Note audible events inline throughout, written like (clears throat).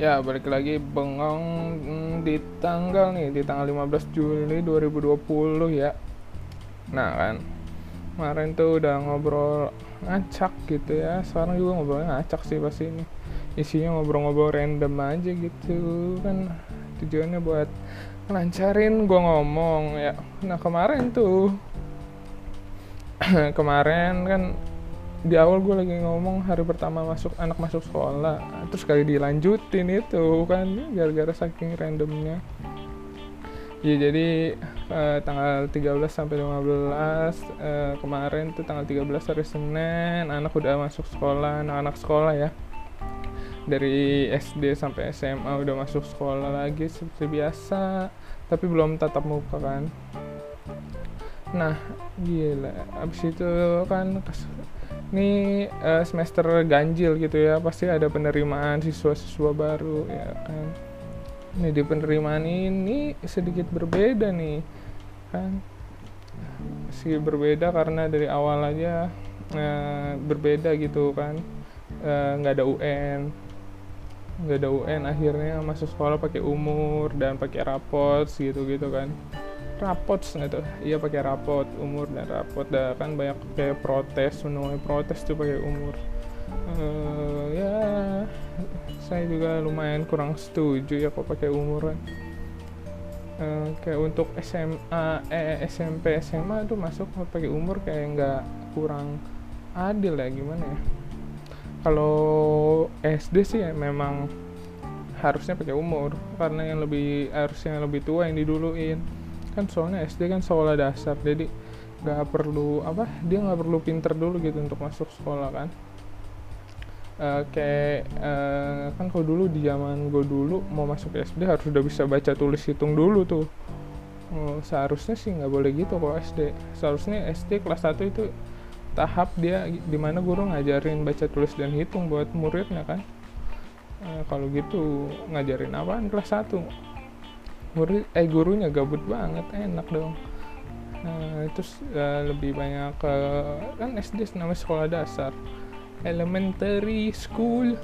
Ya, balik lagi bengong mm, di tanggal nih, di tanggal 15 Juli 2020 ya. Nah kan, kemarin tuh udah ngobrol ngacak gitu ya. Sekarang juga ngobrolnya ngacak sih pasti ini. Isinya ngobrol-ngobrol random aja gitu kan. Tujuannya buat lancarin gua ngomong ya. Nah kemarin tuh, (clears throat) kemarin kan di awal gue lagi ngomong hari pertama masuk anak masuk sekolah terus kali dilanjutin itu kan gara-gara saking randomnya. Ya jadi eh, tanggal 13 sampai 15 eh, kemarin tuh tanggal 13 hari Senin anak udah masuk sekolah anak-anak sekolah ya. Dari SD sampai SMA udah masuk sekolah lagi seperti biasa tapi belum tatap muka kan. Nah gila abis itu kan ini eh, semester ganjil gitu ya pasti ada penerimaan siswa-siswa baru ya kan? Ini di penerimaan ini sedikit berbeda nih kan? Sedikit berbeda karena dari awal aja eh, berbeda gitu kan? Eh, nggak ada UN nggak ada UN akhirnya masuk sekolah pakai umur dan pakai rapot gitu gitu kan rapot nggak tuh iya pakai rapot umur dan rapot. Dah kan banyak kayak protes menuai protes tuh pakai umur. Eh, ya saya juga lumayan kurang setuju ya kok pakai umur kan. Eh, kayak untuk SMA eh SMP SMA tuh masuk pakai umur kayak nggak kurang adil ya gimana ya? Kalau SD sih ya memang harusnya pakai umur karena yang lebih harusnya yang lebih tua yang diduluin kan soalnya SD kan sekolah dasar jadi nggak perlu apa dia nggak perlu pinter dulu gitu untuk masuk sekolah kan. Eh, kayak eh, kan kalau dulu di zaman gue dulu mau masuk SD harus udah bisa baca tulis hitung dulu tuh. Oh, seharusnya sih nggak boleh gitu kok SD seharusnya SD kelas 1 itu tahap dia di mana guru ngajarin baca tulis dan hitung buat muridnya kan. Eh, kalau gitu ngajarin apaan kelas 1 murid eh gurunya gabut banget enak dong. Nah, terus eh, lebih banyak ke kan SD namanya sekolah dasar. Elementary school.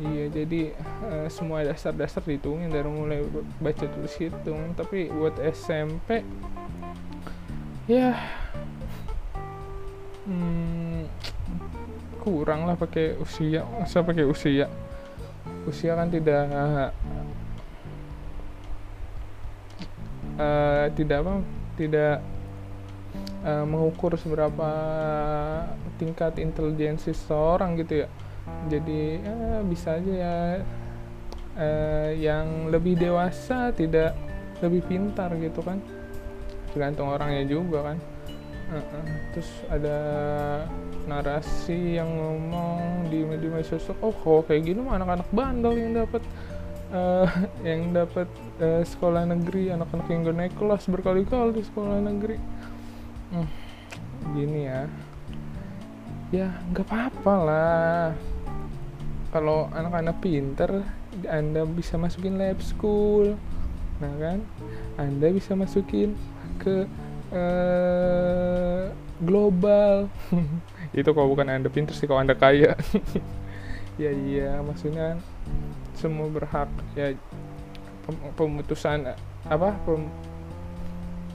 Iya jadi eh, semua dasar-dasar dihitungin dari mulai baca tulis hitung. Tapi buat SMP ya hmm, kurang lah pakai usia. Masa pakai usia? Usia kan tidak eh, tidak apa tidak eh, mengukur seberapa tingkat intelijensi seseorang gitu ya. Jadi ya, bisa aja ya eh, yang lebih dewasa tidak lebih pintar gitu kan. Tergantung orangnya juga kan. Heeh. terus ada narasi yang ngomong di media sosial oh kalau kayak gini mah anak-anak bandel yang dapat eh, yang dapat eh, sekolah negeri anak-anak yang gak naik kelas berkali-kali di sekolah negeri. Hmm, gini ya. Ya nggak apa-apa lah. Kalau anak-anak pinter anda bisa masukin lab school nah kan? Anda bisa masukin ke eh, global. (laughs) Itu kalau bukan anda pinter sih kalau anda kaya. (laughs) Ya iya maksudnya kan semua berhak ya pem- pemutusan apa pem-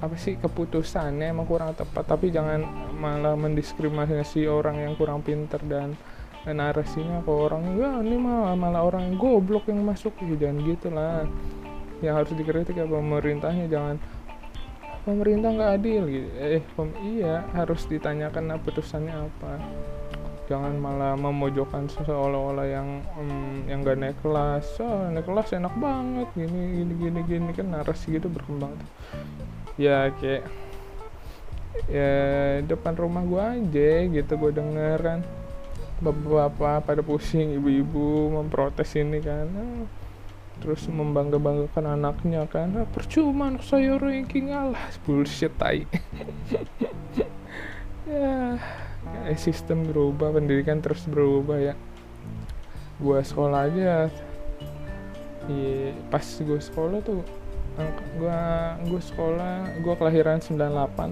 apa sih keputusannya emang kurang tepat tapi jangan malah mendiskriminasi orang yang kurang pinter dan narasinya ke orang ya ini malah malah orang goblok yang masuk. Ya, jangan gitu lah yang harus dikritik ya pemerintahnya jangan pemerintah nggak adil. Gitu eh pem- iya harus ditanyakan nah, putusannya apa jangan malah memojokkan seolah-olah yang em, yang gak naik kelas. Oh naik kelas enak banget gini gini gini gini. Kan narasi gitu berkembang tuh. Ya kayak ya depan rumah gua aja gitu gua denger kan. Bapak-bapak pada pusing ibu-ibu memprotes ini kan. Terus membangga-banggakan anaknya kan. Ah, percuma anak saya ranking alah bullshit tai. (laughs) Ya kayak sistem berubah pendidikan terus berubah ya. Gua sekolah aja. Iya, pas gue sekolah tuh gua gue sekolah gua kelahiran 98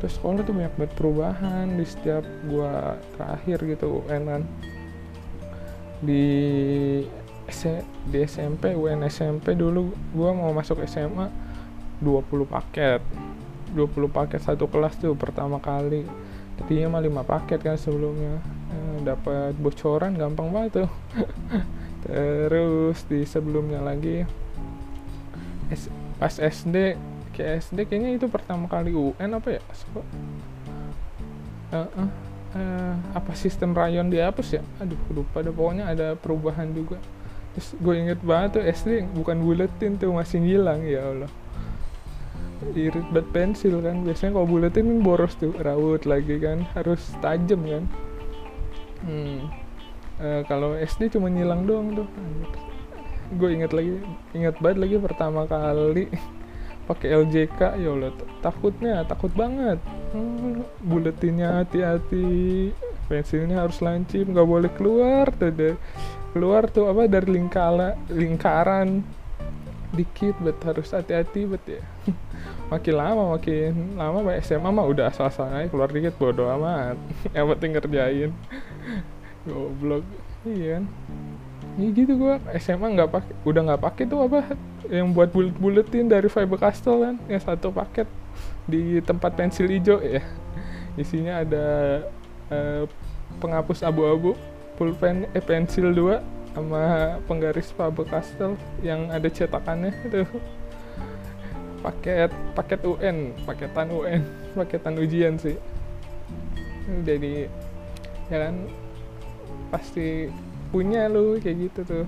terus sekolah tuh banyak banget perubahan di setiap gua terakhir gitu UN kan. Di di SMP UN SMP dulu gue mau masuk SMA 20 paket. 20 paket satu kelas tuh pertama kali tadinya mah 5 paket kan sebelumnya. Eh, dapat bocoran gampang banget tuh. (laughs) Terus di sebelumnya lagi S- pas SD ke SD kayaknya itu pertama kali UN apa ya? So, uh, uh, uh, apa sistem rayon dihapus ya? Aduh lupa deh. Pokoknya ada perubahan juga. Terus gue inget banget tuh SD bukan buletin tuh masih ngilang. Ya Allah irit bat pensil kan. Biasanya kalau buletin boros tuh raut lagi kan. Harus tajam kan. Hmm. uh, kalau SD cuma nyilang doang tuh. Gue inget lagi inget banget lagi pertama kali (laughs) pakai LJK ya Allah takutnya takut banget. Hmm, buletinnya hati-hati. Pensilnya harus lancip nggak boleh keluar tuh deh. Keluar tuh apa dari lingkala lingkaran dikit bet harus hati-hati bet ya. (laughs) Makin lama makin lama pak SMA mah udah asal-asal aja keluar dikit bodo amat. (laughs) Yang penting ngerjain. (laughs) Goblok. Iya. Kan ya gitu gua. SMA nggak pakai udah nggak pakai tuh apa? Yang buat bulet buletin dari Faber Castell kan yang satu paket. Di tempat pensil hijau ya. Isinya ada uh, penghapus abu-abu pulpen eh pensil dua sama penggaris Faber Castell yang ada cetakannya itu. Paket paket UN paketan UN (laughs) paketan ujian sih. Jadi ya kan pasti punya lu kayak gitu tuh.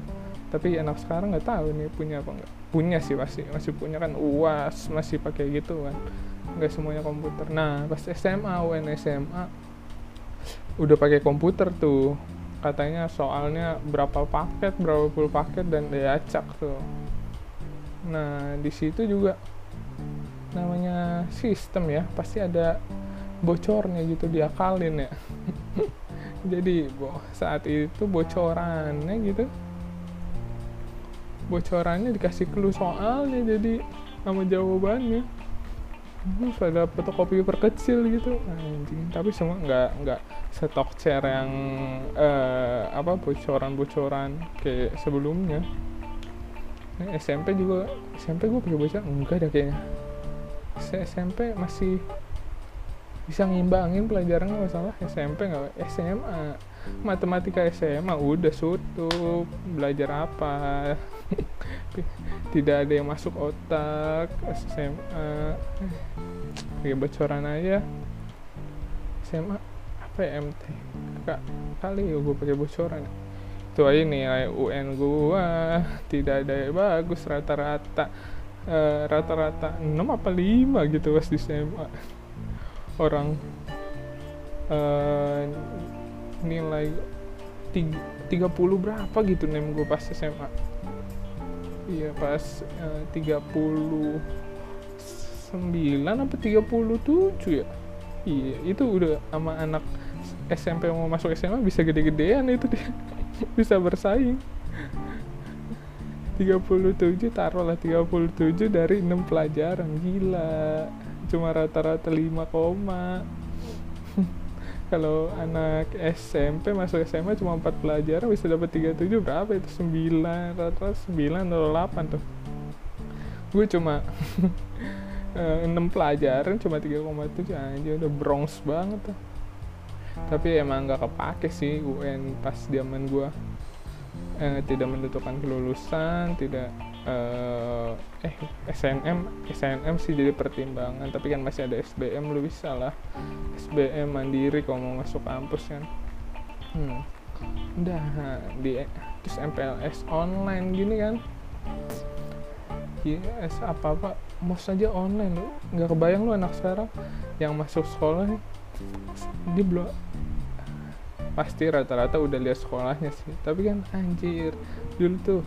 Tapi anak sekarang nggak tahu nih punya apa enggak punya sih pasti masih punya kan uas masih pakai gitu kan. Nggak semuanya komputer. Nah pas SMA UN SMA udah pakai komputer tuh katanya soalnya berapa paket berapa puluh paket dan diacak tuh. Nah di situ juga namanya sistem ya pasti ada bocornya gitu diakalin ya. (laughs) Jadi bo saat itu bocorannya gitu bocorannya dikasih clue soalnya jadi sama jawabannya terus ada fotokopi perkecil gitu. Anjing. Tapi semua nggak nggak stok share yang uh, apa bocoran-bocoran kayak sebelumnya. Nah, SMP juga SMP gue pakai bocor enggak ada kayaknya. SMP masih bisa ngimbangin pelajaran nggak masalah? SMP nggak? SMA matematika SMA udah sutup. Belajar apa (laughs) tidak ada yang masuk otak SMA kayak bocoran aja. SMA apa ya MT kak kali ya gue pakai bocoran. Itu aja nih UN gua. Tidak ada yang bagus rata-rata uh, rata-rata 6 apa 5 gitu pas di SMA orang uh, nilai tiga, 30 berapa gitu nem gue pas SMA iya pas uh, 39 apa 37 ya? Iya itu udah sama anak SMP mau masuk SMA bisa gede-gedean itu dia. (laughs) Bisa bersaing. 37 taruhlah 37 dari 6 pelajaran. Gila. Cuma rata-rata 5 koma kalau anak SMP masuk SMA cuma 4 pelajaran bisa dapat 37 berapa itu? 9 rata-rata 9 atau 8 tuh. Gue cuma (laughs) 6 pelajaran cuma 3,7 aja udah bronze banget tuh. Tapi emang gak kepake sih UN pas zaman gue eh, tidak menentukan kelulusan tidak eh, eh SNM SNM sih jadi pertimbangan tapi kan masih ada SBM lu bisa lah. SBM mandiri kalau mau masuk kampus kan. Hmm. udah di terus MPLS online gini kan? Yes apa apa? Mau saja online lu nggak kebayang lu anak sekarang yang masuk sekolah dia belum pasti rata-rata udah lihat sekolahnya sih. Tapi kan anjir dulu tuh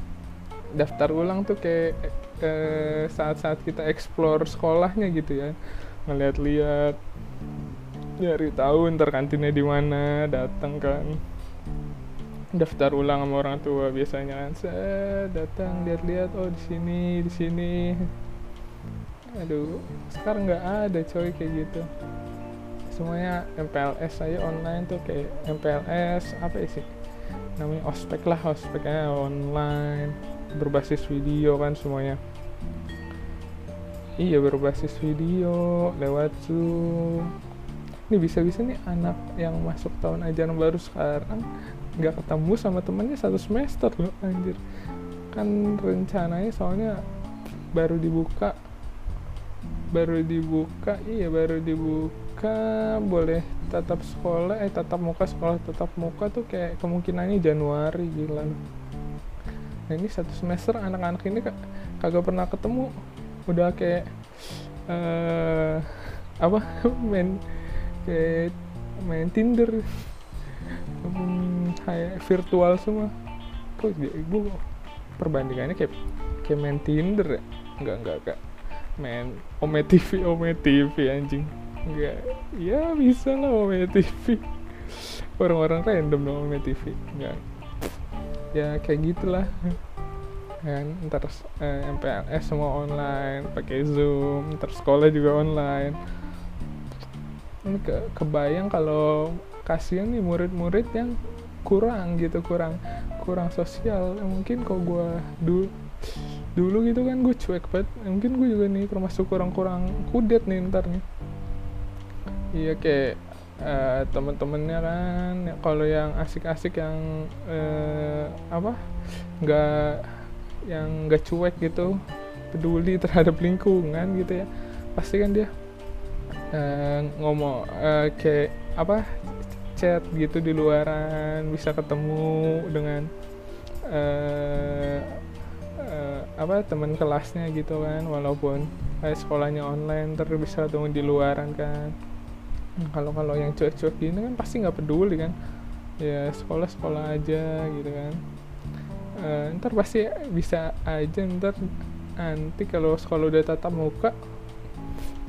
daftar ulang tuh kayak eh, saat-saat kita explore sekolahnya gitu ya. Ngeliat-liat nyari tahu ntar kantinnya di mana datang kan. Daftar ulang sama orang tua biasanya kan datang lihat-lihat oh di sini di sini. Aduh sekarang nggak ada coy kayak gitu. Semuanya MPLS saya online tuh kayak MPLS apa sih? Namanya ospek lah ospeknya online berbasis video kan semuanya. Iya berbasis video lewat zoom. Ini bisa-bisa nih anak yang masuk tahun ajaran baru sekarang nggak ketemu sama temannya satu semester loh anjir. Kan rencananya soalnya baru dibuka. Baru dibuka iya baru dibuka. Boleh tatap sekolah eh tatap muka sekolah tatap muka tuh kayak kemungkinannya Januari gila nah ini satu semester anak-anak ini kagak pernah ketemu. Udah kayak uh, apa? (laughs) Main kayak main Tinder. Hmm, kayak virtual semua. Kok gue perbandingannya kayak kayak main Tinder ya? Enggak enggak enggak. Main Ome TV Ome TV anjing. Enggak. Ya bisa lah Ome TV orang-orang random dong Ome TV enggak ya kayak gitulah. Kan ntar eh, MPLS semua online pakai zoom ntar sekolah juga online. Ini ke kebayang kalau kasihan nih murid-murid yang kurang gitu kurang kurang sosial. Mungkin kalau gue dulu dulu gitu kan gue cuek banget. Mungkin gue juga nih termasuk kurang-kurang kudet nih ntar nih. Iya kayak uh, temen-temennya kan kalau yang asik-asik yang uh, apa nggak yang nggak cuek gitu peduli (laughs) terhadap lingkungan gitu ya pasti kan dia uh, ngomong uh, kayak apa chat gitu di luaran bisa ketemu dengan uh, uh, apa teman kelasnya gitu kan walaupun uh, sekolahnya online terus bisa ketemu di luaran kan kalau kalau yang cuek-cuek gini kan pasti nggak peduli kan. Ya sekolah sekolah aja gitu kan. Uh, ntar pasti bisa aja ntar nanti kalau sekolah udah tatap muka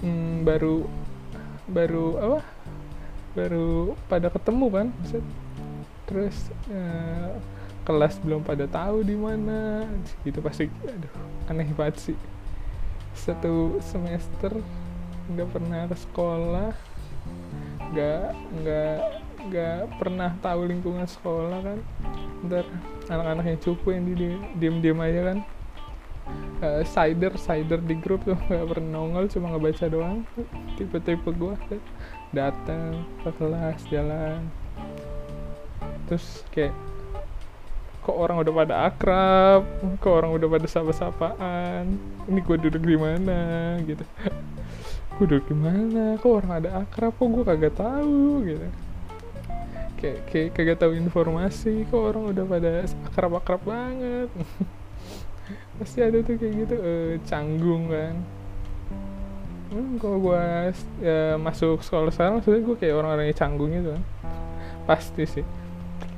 hmm, baru baru apa? Baru pada ketemu kan terus uh, kelas belum pada tahu di mana gitu pasti aduh aneh banget sih. Satu semester nggak pernah ke sekolah nggak nggak nggak pernah tahu lingkungan sekolah kan. Ntar anak-anak yang cukup yang di diem diem aja kan. Uh, cider cider di grup tuh nggak pernah nongol cuma ngebaca doang. Tipe-tipe gua kan. Datang ke kelas jalan. Terus kayak kok orang udah pada akrab? Kok orang udah pada sapa-sapaan? Ini gue duduk di mana? Gitu gue duduk di mana kok orang ada akrab? Kok gue kagak tahu gitu. Kayak kayak kagak tahu informasi. Kok orang udah pada akrab-akrab banget. (laughs) Pasti ada tuh kayak gitu. Uh, canggung kan. Hmm, kalau gue ya, masuk sekolah sekarang maksudnya gue kayak orang-orang yang canggung gitu kan. Pasti sih.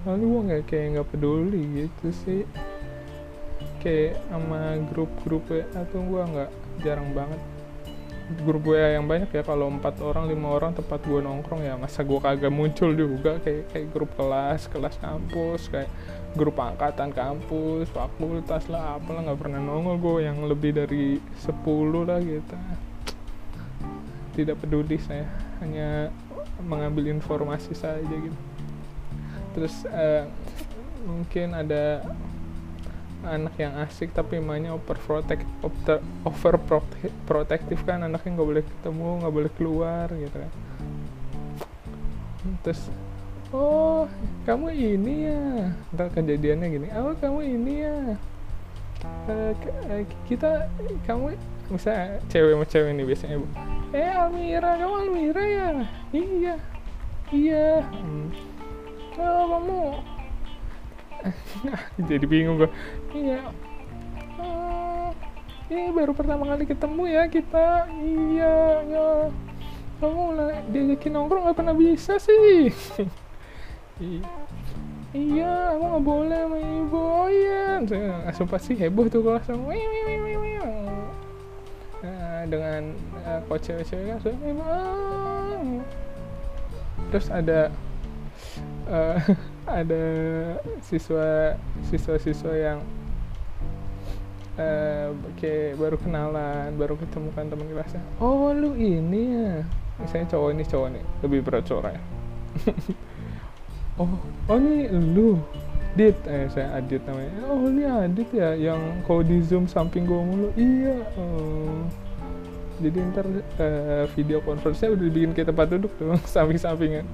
Lalu gue nggak kayak nggak peduli gitu sih. Kayak sama grup-grup atau gue nggak jarang banget grup gue yang banyak ya kalau empat orang lima orang tempat gue nongkrong ya masa gue kagak muncul juga kayak kayak grup kelas kelas kampus kayak grup angkatan kampus fakultas lah apalah nggak pernah nongol gue yang lebih dari 10 lah gitu. Tidak peduli saya hanya mengambil informasi saja gitu. Terus uh, mungkin ada anak yang asik tapi mainnya over protect over, over protektif kan anaknya nggak boleh ketemu nggak boleh keluar gitu kan. Terus oh kamu ini ya? Ntar kejadiannya gini oh kamu ini ya? Uh, kita kamu misalnya cewek sama cewek ini biasanya bu eh Almira kamu Almira ya? Iya iya. Hmm. oh kamu (laughs) jadi bingung gue iya. Oh, ini baru pertama kali ketemu ya kita. Iya ya. Kamu diajakin nongkrong gak pernah bisa sih. (laughs) Iya aku nggak boleh sama ibu. Oh iya langsung pasti heboh tuh kelas nah, dengan uh, kok cewek-cewek kan ah. terus ada uh, (laughs) ada siswa siswa-siswa yang uh, kayak baru kenalan baru ketemu kan teman kelasnya oh lu ini ya? Misalnya cowok ini cowok nih lebih berat cowok ya? (laughs) Oh oh ini lu. Adit. Eh saya Adit namanya. Oh ini Adit ya yang kalau di zoom samping gue mulu. Iya oh. jadi ntar uh, video conference-nya udah bikin kita tempat duduk tuh (laughs) samping-sampingan.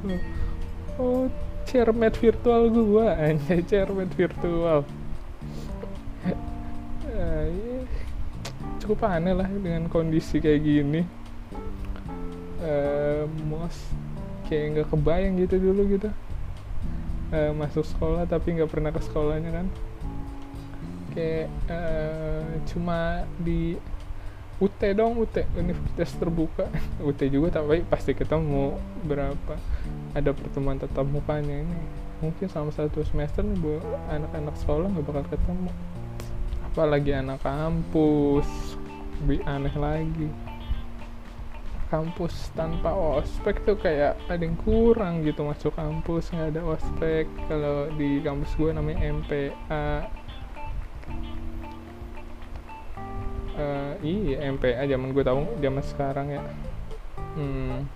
Oh chairmate virtual gue anjay chairmate virtual. Cukup aneh lah dengan kondisi kayak gini. Uh, mos kayak nggak kebayang gitu dulu gitu. Uh, masuk sekolah tapi nggak pernah ke sekolahnya kan. Kayak uh, cuma di UT dong UT Universitas Terbuka. (laughs) UT juga tapi pasti ketemu berapa. Ada pertemuan tetap mukanya ini. Mungkin selama satu semester nih buat anak-anak sekolah nggak bakal ketemu. Apalagi anak kampus. Lebih aneh lagi. Kampus tanpa ospek tuh kayak ada yang kurang gitu masuk kampus nggak ada ospek. Kalau di kampus gue namanya MPA uh, iya MPA zaman gue tahu zaman sekarang ya. Hmm,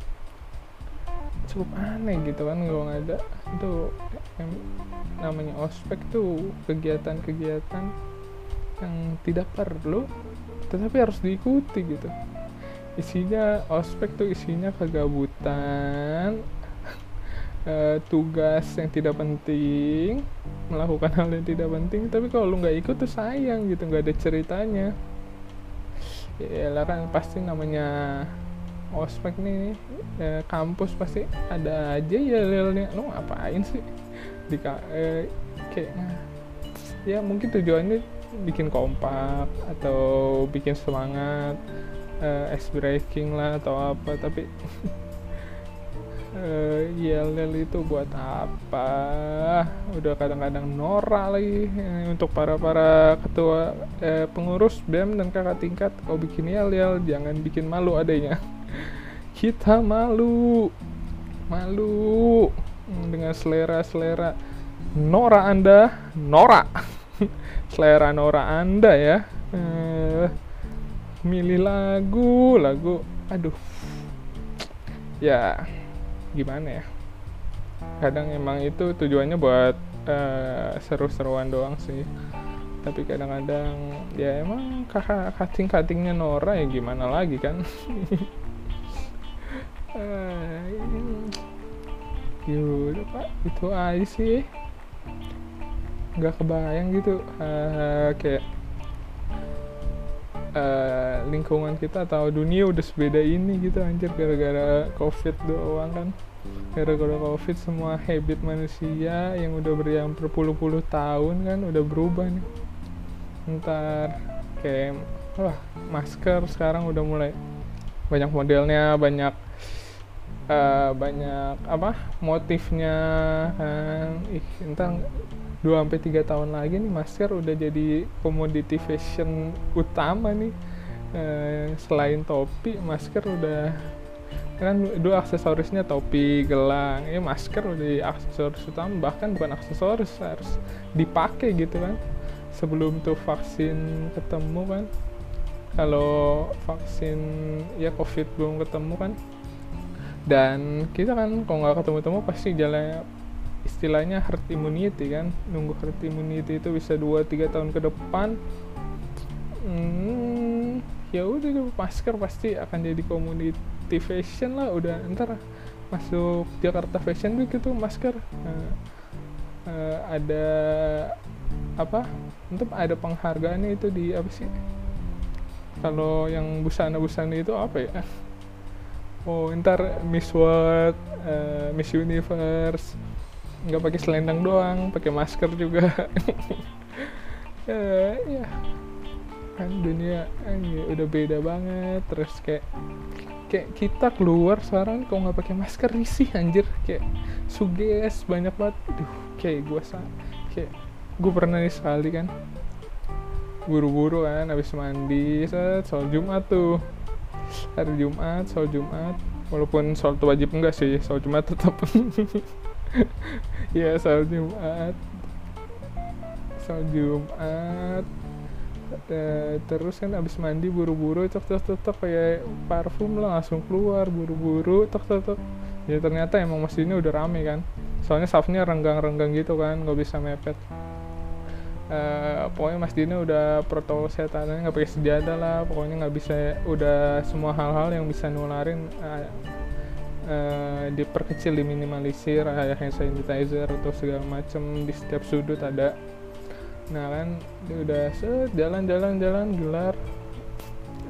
cukup aneh gitu kan gue nggak ada. Itu namanya ospek tuh kegiatan-kegiatan yang tidak perlu tetapi harus diikuti gitu. Isinya ospek tuh isinya kegabutan uh, (laughs) tugas yang tidak penting melakukan hal yang tidak penting tapi kalau lu nggak ikut tuh sayang gitu nggak ada ceritanya ya kan pasti namanya ospek nih eh, kampus pasti ada aja ya lelnya lu ngapain sih? Di eh, kayak ya mungkin tujuannya bikin kompak atau bikin semangat uh, ice breaking lah atau apa tapi (laughs) uh, yel yel itu buat apa? Udah kadang-kadang norak lagi. Uh, untuk para para ketua uh, pengurus bem dan kakak tingkat kau bikin yel yel jangan bikin malu adanya (laughs) kita malu. Malu. Dengan selera selera Nora Anda Nora. (laughs) Selera Nora Anda ya. Uh, milih lagu lagu aduh. Ya gimana ya? Kadang emang itu tujuannya buat uh, seru-seruan doang sih. Tapi kadang-kadang ya emang kakak kating katingnya Nora ya gimana lagi kan? (laughs) Uh, yaudah pak. Itu aja sih. Nggak kebayang gitu. Uh, kayak uh, lingkungan kita atau dunia udah sebeda ini gitu anjir gara-gara covid doang kan gara-gara covid semua habit manusia yang udah beriang berpuluh-puluh tahun kan udah berubah nih. Ntar kayak wah masker sekarang udah mulai banyak modelnya banyak uh, banyak apa motifnya kan. Ih entar 2 sampai 3 tahun lagi nih masker udah jadi komoditi fashion utama nih. Eh, selain topi masker udah kan dua aksesorisnya topi gelang ya masker udah aksesoris utama bahkan bukan aksesoris harus dipakai gitu kan. Sebelum tuh vaksin ketemu kan. Kalau vaksin ya covid belum ketemu kan. Dan kita kan kalau nggak ketemu-temu pasti jalan istilahnya herd immunity kan. Nunggu herd immunity itu bisa 2-3 tahun ke depan. Hmm, ya udah masker pasti akan jadi community fashion lah udah ntar masuk Jakarta Fashion Week itu masker. Uh, uh, ada apa? Untuk ada penghargaannya itu di apa sih? Kalau yang busana-busana itu apa ya? Oh ntar Miss World uh, Miss Universe nggak pakai selendang doang pakai masker juga. (laughs) Ya, ya kan dunia ya, udah beda banget terus kayak kayak kita keluar sekarang kalau nggak pakai masker risih anjir. Kayak suges banyak banget. Duh kayak gue sa kayak gue pernah nih sekali kan. Buru-buru kan habis mandi set soal Jumat tuh. Hari Jumat soal Jumat. Walaupun soal wajib enggak sih soal Jumat tetap (laughs) ya soal Jumat. Soal Jumat uh, terus kan abis mandi buru-buru tok tok tok tok kayak parfum lah langsung keluar buru-buru tok tok tok. Ya ternyata emang masjidnya udah rame kan. Soalnya safnya renggang-renggang gitu kan nggak bisa mepet. Uh, pokoknya Mas Dina udah protokol kesehatannya nggak pakai sejadah lah. Pokoknya nggak bisa udah semua hal-hal yang bisa nularin uh, uh, diperkecil diminimalisir kayak hand sanitizer atau segala macem di setiap sudut ada nah kan dia udah set jalan-jalan jalan gelar.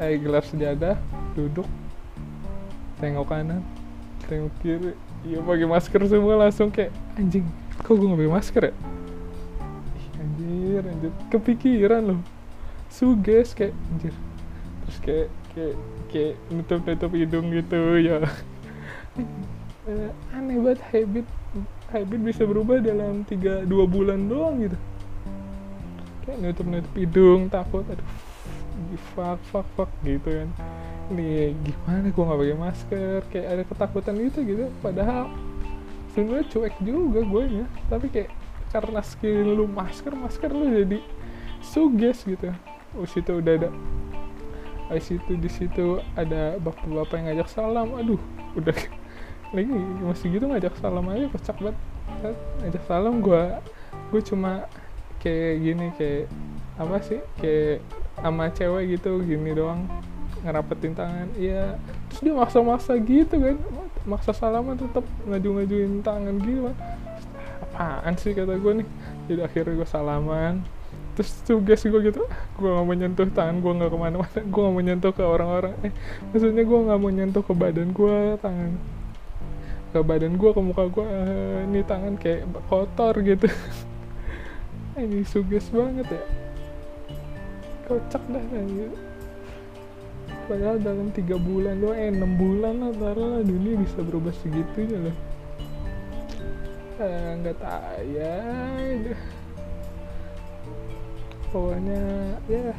Eh gelar sejadah duduk. Tengok kanan tengok kiri. Iya pakai masker semua langsung kayak anjing kok gue nggak masker ya? Anjir anjir. Kepikiran loh. Suges kayak anjir. Terus kayak kayak kayak nutup nutup hidung gitu ya. Eh, aneh banget habit habit bisa berubah dalam tiga dua bulan doang gitu kayak nutup nutup hidung takut aduh fuck fuck fuck gitu kan. Ini gimana gue nggak pakai masker? Kayak ada ketakutan gitu gitu. Padahal sebenarnya cuek juga gue ya tapi kayak karena skill lu masker masker lu jadi suges gitu. Oh situ udah ada di situ di situ ada bapak-bapak yang ngajak salam. Aduh udah (laughs) lagi masih gitu ngajak salam aja kocak banget. Ngajak salam gue gue cuma kayak gini kayak apa sih? Kayak sama cewek gitu gini doang ngerapetin tangan. Iya terus dia maksa-maksa gitu kan. Maksa salaman tetap ngaju-ngajuin tangan gitu kan. Apaan sih kata gue nih? Jadi akhirnya gue salaman. Terus tugas gue gitu gue gak mau nyentuh tangan gue gak ke mana-mana. Gue gak mau nyentuh ke orang-orang. Eh maksudnya gue gak mau nyentuh ke badan gue tangan. Ke badan gue ke muka gue eh, ini tangan kayak kotor gitu (laughs) ini suges banget ya. Kocak dah gitu padahal dalam tiga bulan doang eh enam bulan lah taruh lah dunia bisa berubah segitunya loh. Eh, nggak tahu ya pokoknya ya.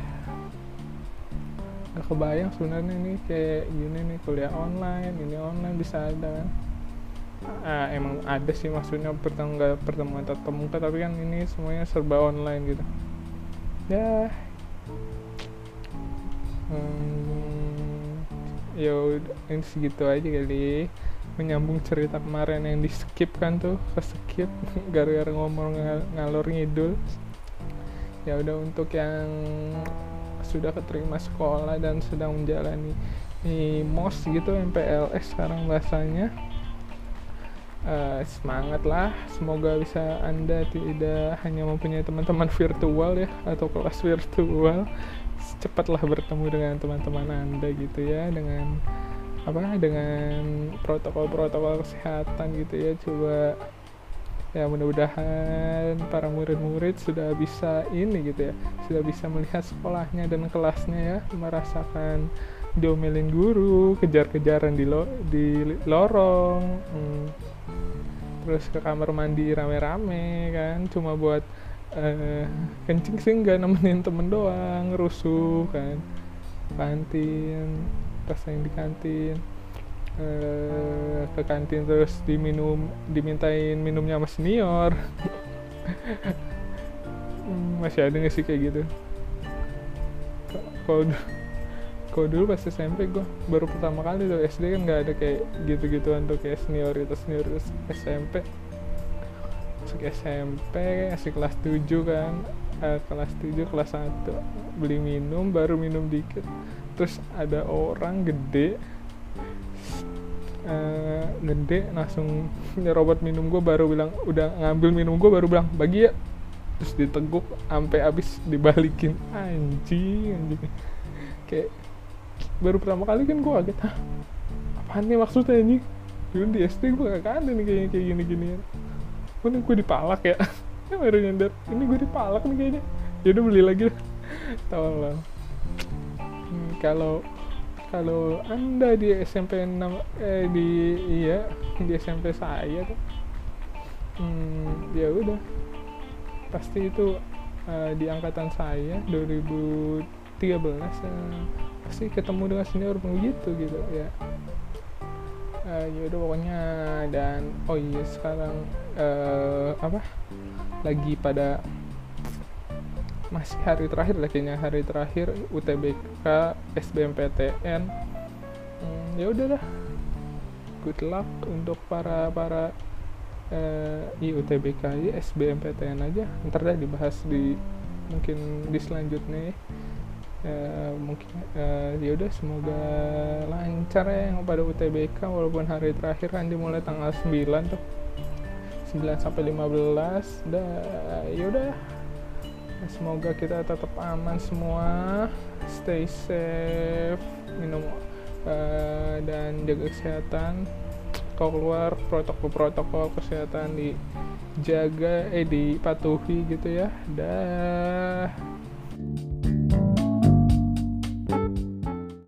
Nggak kebayang sebenarnya ini kayak gini nih kuliah online ini online bisa ada kan ah, emang ada sih maksudnya pertemuan pertemuan tatap muka tapi kan ini semuanya serba online gitu. Ya. Hmm, ya ini segitu aja kali. Menyambung cerita kemarin yang di skip kan tuh ke skip (laughs) gara-gara ngomong ngal ngalor ngidul. Ya udah untuk yang sudah keterima sekolah dan sedang menjalani mos gitu MPLS sekarang bahasanya uh, semangat lah. Semoga bisa anda tidak hanya mempunyai teman-teman virtual ya atau kelas virtual. Cepatlah bertemu dengan teman-teman anda gitu ya dengan apa dengan protokol-protokol kesehatan gitu ya. Coba ya mudah-mudahan para murid-murid sudah bisa ini gitu ya sudah bisa melihat sekolahnya dan kelasnya ya merasakan diomelin guru kejar-kejaran di lo di lorong hmm. terus ke kamar mandi rame-rame kan? Cuma buat uh, kencing sih nggak nemenin temen doang rusuh kan? Kantin yang di kantin. Uh, ke kantin terus diminum dimintain minumnya sama senior. (laughs) Hmm, masih ada nggak sih kayak gitu? Kalau kalau dulu pas SMP gue baru pertama kali tuh. SD kan nggak ada kayak gitu-gituan tuh kayak senioritas senioritas SMP masuk SMP masih kelas 7 kan. Eh, kelas 7 kelas 1 beli minum baru minum dikit. Terus ada orang gede uh, gede langsung nyerobot minum gue baru bilang udah ngambil minum gue baru bilang bagi ya. Terus diteguk sampai habis dibalikin. Anjing anjing. Kayak baru pertama kali kan gue kaget hah apaan nih maksudnya ini? Dulu di SD gue gak ada nih kayaknya kayak gini gini oh ini gue dipalak ya. (laughs) Ini baru nyadar ini gue dipalak nih kayaknya. Ya udah beli lagi lah. Tolong. Hmm, kalau kalau anda di SMP 6 eh di iya di SMP saya tuh hmm, ya udah. Pasti itu uh, di angkatan saya 2013 uh, pasti ketemu dengan senior begitu gitu ya. Uh, ya udah pokoknya dan oh iya sekarang uh, apa lagi pada masih hari terakhir lah kayaknya hari terakhir UTBK SBMPTN hmm, ya udahlah. Good luck untuk para para uh, IUTBK SBMPTN aja. Ntar dah dibahas di mungkin di selanjutnya ya. Uh, mungkin uh, ya udah semoga lancar ya yang pada UTBK walaupun hari terakhir kan dimulai tanggal 9 tuh. 9 sampai 15 dah ya udah. Semoga kita tetap aman semua stay safe minum uh, dan jaga kesehatan. Kalau keluar protokol-protokol kesehatan dijaga eh dipatuhi gitu ya. Dah